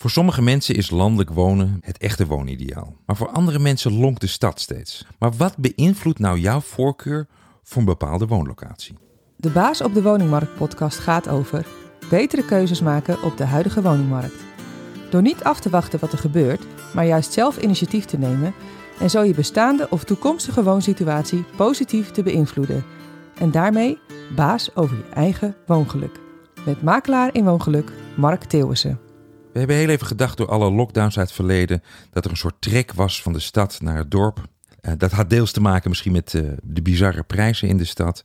Voor sommige mensen is landelijk wonen het echte woonideaal. Maar voor andere mensen lonkt de stad steeds. Maar wat beïnvloedt nou jouw voorkeur voor een bepaalde woonlocatie? De Baas op de Woningmarkt podcast gaat over betere keuzes maken op de huidige woningmarkt. Door niet af te wachten wat er gebeurt, maar juist zelf initiatief te nemen en zo je bestaande of toekomstige woonsituatie positief te beïnvloeden. En daarmee baas over je eigen woongeluk. Met makelaar in woongeluk Mark Theeuwissen. We hebben heel even gedacht door alle lockdowns uit het verleden dat er een soort trek was van de stad naar het dorp. Uh, dat had deels te maken misschien met uh, de bizarre prijzen in de stad.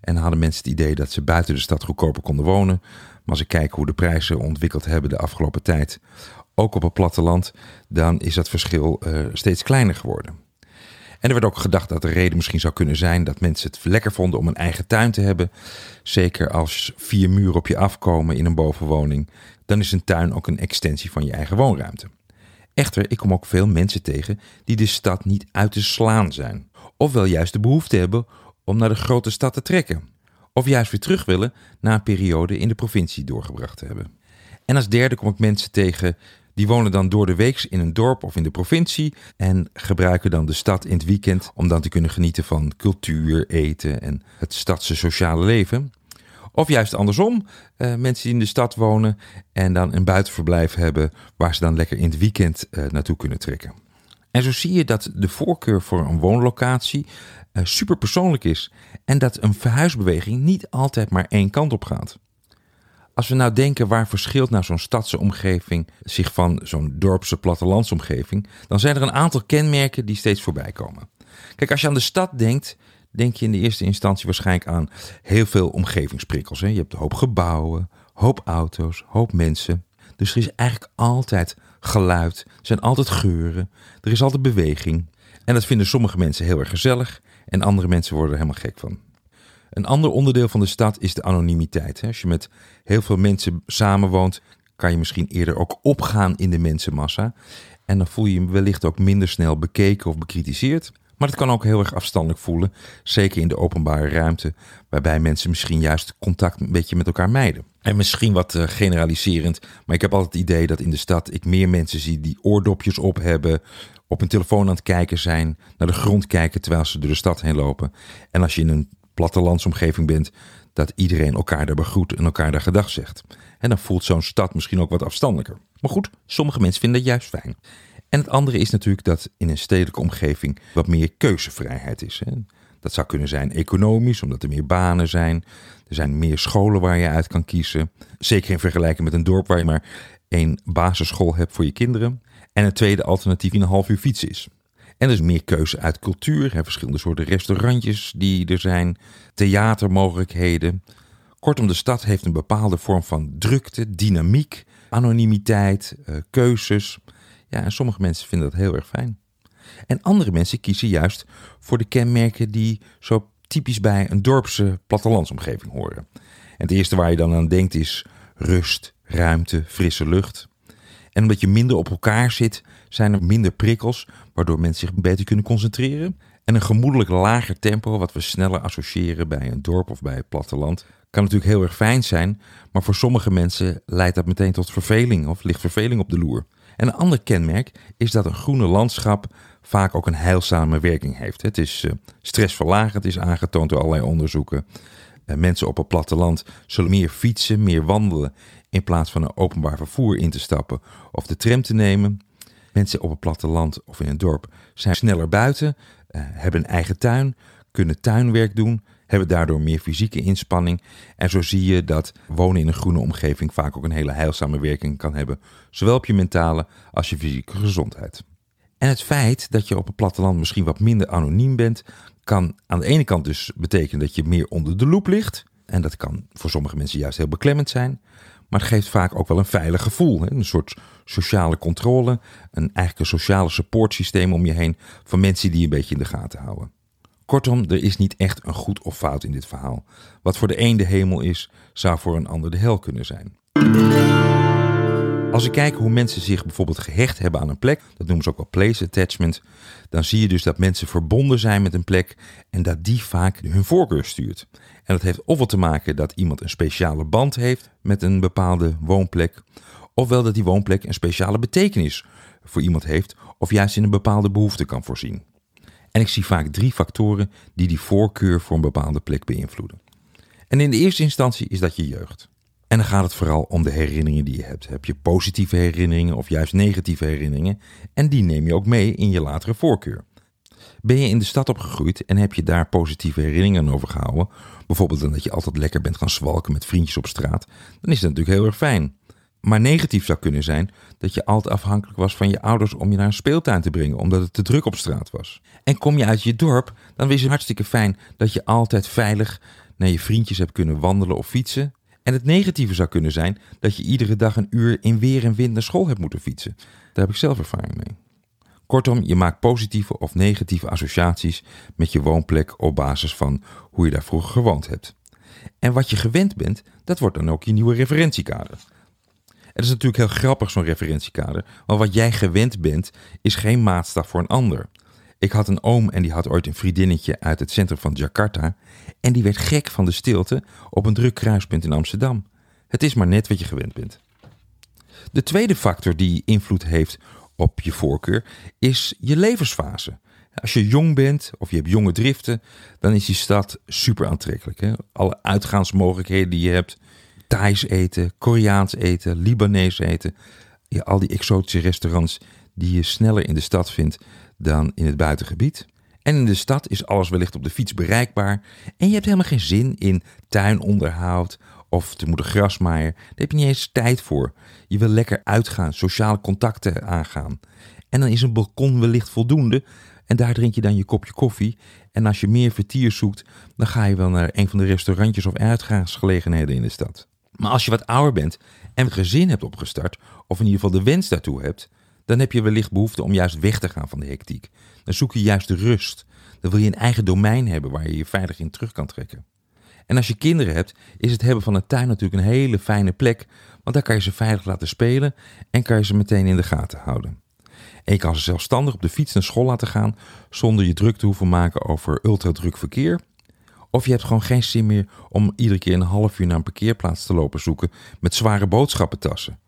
En hadden mensen het idee dat ze buiten de stad goedkoper konden wonen. Maar als ik kijk hoe de prijzen ontwikkeld hebben de afgelopen tijd, ook op het platteland, dan is dat verschil uh, steeds kleiner geworden. En er werd ook gedacht dat de reden misschien zou kunnen zijn dat mensen het lekker vonden om een eigen tuin te hebben. Zeker als vier muren op je afkomen in een bovenwoning, dan is een tuin ook een extensie van je eigen woonruimte. Echter, ik kom ook veel mensen tegen die de stad niet uit te slaan zijn. Ofwel juist de behoefte hebben om naar de grote stad te trekken. Of juist weer terug willen na een periode in de provincie doorgebracht te hebben. En als derde kom ik mensen tegen die wonen dan door de week in een dorp of in de provincie en gebruiken dan de stad in het weekend om dan te kunnen genieten van cultuur, eten en het stadse sociale leven. Of juist andersom, uh, mensen die in de stad wonen en dan een buitenverblijf hebben waar ze dan lekker in het weekend uh, naartoe kunnen trekken. En zo zie je dat de voorkeur voor een woonlocatie uh, super persoonlijk is en dat een verhuisbeweging niet altijd maar één kant op gaat. Als we nou denken waar verschilt nou zo'n stadse omgeving zich van zo'n dorpse plattelandsomgeving, dan zijn er een aantal kenmerken die steeds voorbij komen. Kijk, als je aan de stad denkt, denk je in de eerste instantie waarschijnlijk aan heel veel omgevingsprikkels. Hè? Je hebt een hoop gebouwen, hoop auto's, hoop mensen. Dus er is eigenlijk altijd geluid, er zijn altijd geuren, er is altijd beweging. En dat vinden sommige mensen heel erg gezellig en andere mensen worden er helemaal gek van. Een ander onderdeel van de stad is de anonimiteit. Als je met heel veel mensen samenwoont, kan je misschien eerder ook opgaan in de mensenmassa. En dan voel je je wellicht ook minder snel bekeken of bekritiseerd. Maar het kan ook heel erg afstandelijk voelen, zeker in de openbare ruimte, waarbij mensen misschien juist contact een beetje met elkaar mijden. En misschien wat uh, generaliserend, maar ik heb altijd het idee dat in de stad ik meer mensen zie die oordopjes op hebben, op hun telefoon aan het kijken zijn, naar de grond kijken terwijl ze door de stad heen lopen. En als je in een plattelandsomgeving bent, dat iedereen elkaar daar begroet en elkaar daar gedag zegt. En dan voelt zo'n stad misschien ook wat afstandelijker. Maar goed, sommige mensen vinden dat juist fijn. En het andere is natuurlijk dat in een stedelijke omgeving wat meer keuzevrijheid is. Hè. Dat zou kunnen zijn economisch, omdat er meer banen zijn. Er zijn meer scholen waar je uit kan kiezen. Zeker in vergelijking met een dorp waar je maar één basisschool hebt voor je kinderen. En het tweede alternatief in een half uur fietsen is. En is meer keuze uit cultuur. Verschillende soorten restaurantjes die er zijn. Theatermogelijkheden. Kortom, de stad heeft een bepaalde vorm van drukte, dynamiek, anonimiteit, uh, keuzes. Ja, en sommige mensen vinden dat heel erg fijn. En andere mensen kiezen juist voor de kenmerken die zo typisch bij een dorpse plattelandsomgeving horen. En het eerste waar je dan aan denkt is rust, ruimte, frisse lucht. En omdat je minder op elkaar zit, zijn er minder prikkels, waardoor mensen zich beter kunnen concentreren. En een gemoedelijk lager tempo, wat we sneller associëren bij een dorp of bij het platteland, kan natuurlijk heel erg fijn zijn, maar voor sommige mensen leidt dat meteen tot verveling of ligt verveling op de loer. En een ander kenmerk is dat een groene landschap vaak ook een heilzame werking heeft. Het is uh, stressverlagend, is aangetoond door allerlei onderzoeken. Uh, mensen op het platteland zullen meer fietsen, meer wandelen in plaats van een openbaar vervoer in te stappen of de tram te nemen. Mensen op het platteland of in een dorp zijn sneller buiten, uh, hebben een eigen tuin, kunnen tuinwerk doen, hebben daardoor meer fysieke inspanning. En zo zie je dat wonen in een groene omgeving vaak ook een hele heilzame werking kan hebben, zowel op je mentale als je fysieke gezondheid. En het feit dat je op het platteland misschien wat minder anoniem bent, kan aan de ene kant dus betekenen dat je meer onder de loep ligt. En dat kan voor sommige mensen juist heel beklemmend zijn. Maar het geeft vaak ook wel een veilig gevoel. Een soort sociale controle. Een, eigenlijk een sociale supportsysteem om je heen. Van mensen die je een beetje in de gaten houden. Kortom, er is niet echt een goed of fout in dit verhaal. Wat voor de een de hemel is, zou voor een ander de hel kunnen zijn. Als we kijken hoe mensen zich bijvoorbeeld gehecht hebben aan een plek, dat noemen ze ook wel place attachment, dan zie je dus dat mensen verbonden zijn met een plek en dat die vaak hun voorkeur stuurt. En dat heeft ofwel te maken dat iemand een speciale band heeft met een bepaalde woonplek, ofwel dat die woonplek een speciale betekenis voor iemand heeft of juist in een bepaalde behoefte kan voorzien. En ik zie vaak drie factoren die die voorkeur voor een bepaalde plek beïnvloeden. En in de eerste instantie is dat je jeugd. En dan gaat het vooral om de herinneringen die je hebt. Heb je positieve herinneringen of juist negatieve herinneringen? En die neem je ook mee in je latere voorkeur. Ben je in de stad opgegroeid en heb je daar positieve herinneringen over gehouden? Bijvoorbeeld dat je altijd lekker bent gaan zwalken met vriendjes op straat. Dan is dat natuurlijk heel erg fijn. Maar negatief zou kunnen zijn dat je altijd afhankelijk was van je ouders om je naar een speeltuin te brengen, omdat het te druk op straat was. En kom je uit je dorp, dan is het hartstikke fijn dat je altijd veilig naar je vriendjes hebt kunnen wandelen of fietsen. En het negatieve zou kunnen zijn dat je iedere dag een uur in weer en wind naar school hebt moeten fietsen. Daar heb ik zelf ervaring mee. Kortom, je maakt positieve of negatieve associaties met je woonplek op basis van hoe je daar vroeger gewoond hebt. En wat je gewend bent, dat wordt dan ook je nieuwe referentiekader. Het is natuurlijk heel grappig, zo'n referentiekader, want wat jij gewend bent, is geen maatstaf voor een ander. Ik had een oom en die had ooit een vriendinnetje uit het centrum van Jakarta. En die werd gek van de stilte op een druk kruispunt in Amsterdam. Het is maar net wat je gewend bent. De tweede factor die invloed heeft op je voorkeur is je levensfase. Als je jong bent of je hebt jonge driften, dan is die stad super aantrekkelijk. Hè? Alle uitgaansmogelijkheden die je hebt. Thais eten, Koreaans eten, Libanees eten. Al die exotische restaurants die je sneller in de stad vindt dan in het buitengebied. En in de stad is alles wellicht op de fiets bereikbaar. En je hebt helemaal geen zin in tuinonderhoud of te moeten grasmaaien. Daar heb je niet eens tijd voor. Je wil lekker uitgaan, sociale contacten aangaan. En dan is een balkon wellicht voldoende. En daar drink je dan je kopje koffie. En als je meer vertier zoekt, dan ga je wel naar een van de restaurantjes of uitgaansgelegenheden in de stad. Maar als je wat ouder bent en een gezin hebt opgestart, of in ieder geval de wens daartoe hebt, dan heb je wellicht behoefte om juist weg te gaan van de hectiek. Dan zoek je juist de rust. Dan wil je een eigen domein hebben waar je je veilig in terug kan trekken. En als je kinderen hebt, is het hebben van een tuin natuurlijk een hele fijne plek, want daar kan je ze veilig laten spelen en kan je ze meteen in de gaten houden. En je kan ze zelfstandig op de fiets naar school laten gaan zonder je druk te hoeven maken over ultradruk verkeer. Of je hebt gewoon geen zin meer om iedere keer een half uur naar een parkeerplaats te lopen zoeken met zware boodschappentassen.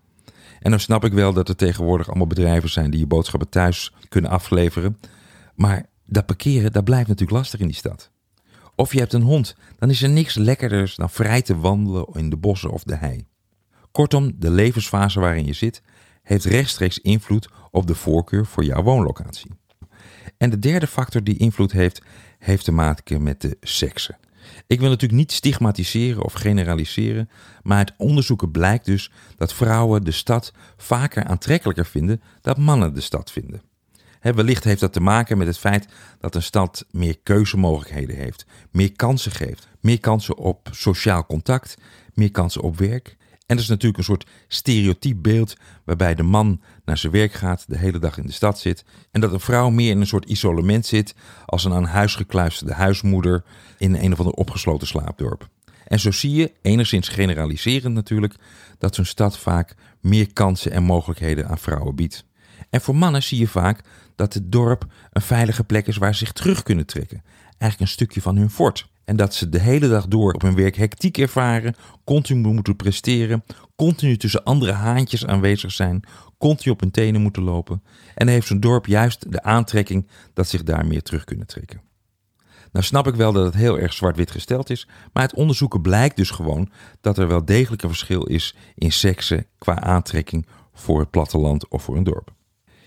En dan snap ik wel dat er tegenwoordig allemaal bedrijven zijn die je boodschappen thuis kunnen afleveren. Maar dat parkeren, dat blijft natuurlijk lastig in die stad. Of je hebt een hond, dan is er niks lekkerders dan vrij te wandelen in de bossen of de hei. Kortom, de levensfase waarin je zit heeft rechtstreeks invloed op de voorkeur voor jouw woonlocatie. En de derde factor die invloed heeft, heeft te maken met de seksen. Ik wil natuurlijk niet stigmatiseren of generaliseren, maar uit onderzoeken blijkt dus dat vrouwen de stad vaker aantrekkelijker vinden dan mannen de stad vinden. wellicht heeft dat te maken met het feit dat een stad meer keuzemogelijkheden heeft, meer kansen geeft, meer kansen op sociaal contact, meer kansen op werk en dat is natuurlijk een soort stereotyp beeld waarbij de man naar zijn werk gaat, de hele dag in de stad zit. En dat een vrouw meer in een soort isolement zit als een aan huis gekluisterde huismoeder in een of ander opgesloten slaapdorp. En zo zie je, enigszins generaliserend natuurlijk, dat zo'n stad vaak meer kansen en mogelijkheden aan vrouwen biedt. En voor mannen zie je vaak dat het dorp een veilige plek is waar ze zich terug kunnen trekken. Eigenlijk een stukje van hun fort. En dat ze de hele dag door op hun werk hectiek ervaren, continu moeten presteren, continu tussen andere haantjes aanwezig zijn, continu op hun tenen moeten lopen. En heeft zo'n dorp juist de aantrekking dat zich daar meer terug kunnen trekken. Nou snap ik wel dat het heel erg zwart-wit gesteld is, maar uit onderzoeken blijkt dus gewoon dat er wel degelijk een verschil is in seksen qua aantrekking voor het platteland of voor een dorp.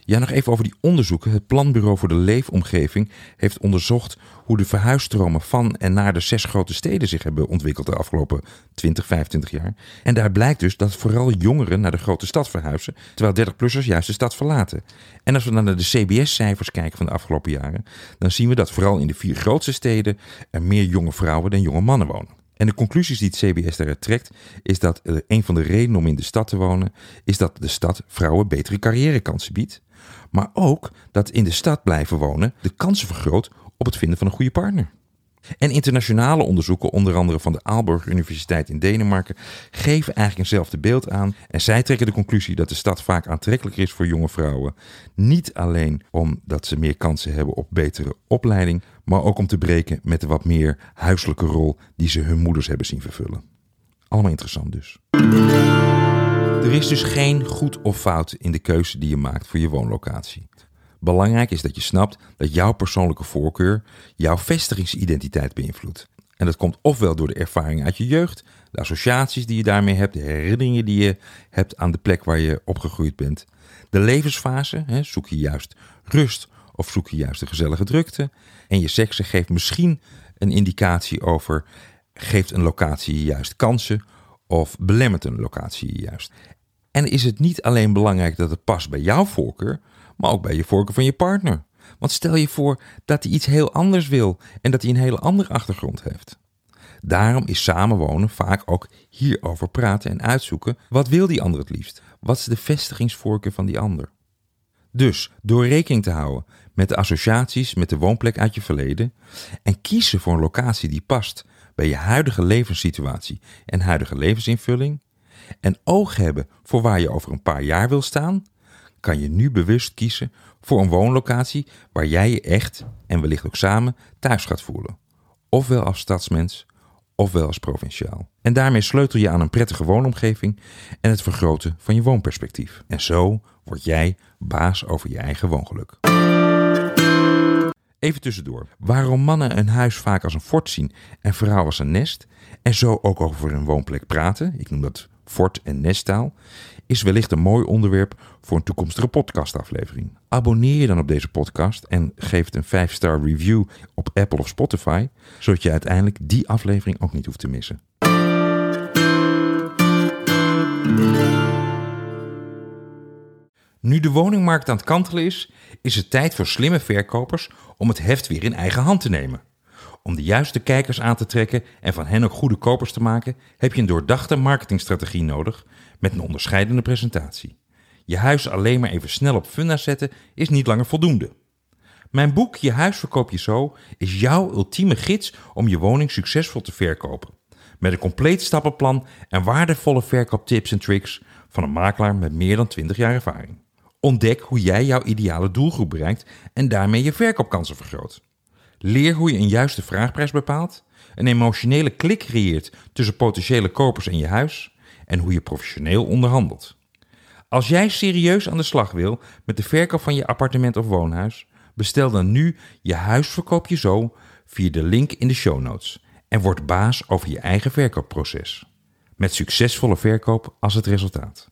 Ja, nog even over die onderzoeken. Het Planbureau voor de Leefomgeving heeft onderzocht hoe de verhuisstromen van en naar de zes grote steden zich hebben ontwikkeld de afgelopen 20, 25 jaar. En daar blijkt dus dat vooral jongeren naar de grote stad verhuizen, terwijl 30-plussers juist de stad verlaten. En als we naar de CBS-cijfers kijken van de afgelopen jaren, dan zien we dat vooral in de vier grootste steden er meer jonge vrouwen dan jonge mannen wonen. En de conclusies die het CBS daaruit trekt, is dat een van de redenen om in de stad te wonen, is dat de stad vrouwen betere carrièrekansen biedt. Maar ook dat in de stad blijven wonen de kansen vergroot op het vinden van een goede partner. En internationale onderzoeken, onder andere van de Aalborg Universiteit in Denemarken, geven eigenlijk eenzelfde beeld aan. En zij trekken de conclusie dat de stad vaak aantrekkelijker is voor jonge vrouwen. Niet alleen omdat ze meer kansen hebben op betere opleiding, maar ook om te breken met de wat meer huiselijke rol die ze hun moeders hebben zien vervullen. Allemaal interessant dus. Er is dus geen goed of fout in de keuze die je maakt voor je woonlocatie. Belangrijk is dat je snapt dat jouw persoonlijke voorkeur jouw vestigingsidentiteit beïnvloedt. En dat komt ofwel door de ervaring uit je jeugd, de associaties die je daarmee hebt, de herinneringen die je hebt aan de plek waar je opgegroeid bent, de levensfase, hè, zoek je juist rust of zoek je juist de gezellige drukte, en je seksen geeft misschien een indicatie over, geeft een locatie juist kansen of belemmert een locatie juist. En is het niet alleen belangrijk dat het past bij jouw voorkeur, maar ook bij je voorkeur van je partner. Want stel je voor dat hij iets heel anders wil en dat hij een hele andere achtergrond heeft. Daarom is samenwonen vaak ook hierover praten en uitzoeken. Wat wil die ander het liefst? Wat is de vestigingsvoorkeur van die ander? Dus door rekening te houden met de associaties met de woonplek uit je verleden en kiezen voor een locatie die past bij je huidige levenssituatie en huidige levensinvulling en oog hebben voor waar je over een paar jaar wil staan, kan je nu bewust kiezen voor een woonlocatie waar jij je echt en wellicht ook samen thuis gaat voelen. Ofwel als stadsmens, ofwel als provinciaal. En daarmee sleutel je aan een prettige woonomgeving en het vergroten van je woonperspectief. En zo word jij baas over je eigen woongeluk. Even tussendoor. Waarom mannen een huis vaak als een fort zien en vrouwen als een nest, en zo ook over een woonplek praten, ik noem dat fort- en nesttaal, is wellicht een mooi onderwerp voor een toekomstige podcastaflevering. Abonneer je dan op deze podcast en geef het een 5-star review op Apple of Spotify, zodat je uiteindelijk die aflevering ook niet hoeft te missen. Nu de woningmarkt aan het kantelen is, is het tijd voor slimme verkopers om het heft weer in eigen hand te nemen. Om de juiste kijkers aan te trekken en van hen ook goede kopers te maken, heb je een doordachte marketingstrategie nodig met een onderscheidende presentatie. Je huis alleen maar even snel op funda zetten is niet langer voldoende. Mijn boek Je huis verkoop je zo is jouw ultieme gids om je woning succesvol te verkopen. Met een compleet stappenplan en waardevolle verkooptips en tricks van een makelaar met meer dan 20 jaar ervaring. Ontdek hoe jij jouw ideale doelgroep bereikt en daarmee je verkoopkansen vergroot. Leer hoe je een juiste vraagprijs bepaalt, een emotionele klik creëert tussen potentiële kopers en je huis en hoe je professioneel onderhandelt. Als jij serieus aan de slag wil met de verkoop van je appartement of woonhuis, bestel dan nu je huisverkoop je zo via de link in de show notes en word baas over je eigen verkoopproces. Met succesvolle verkoop als het resultaat.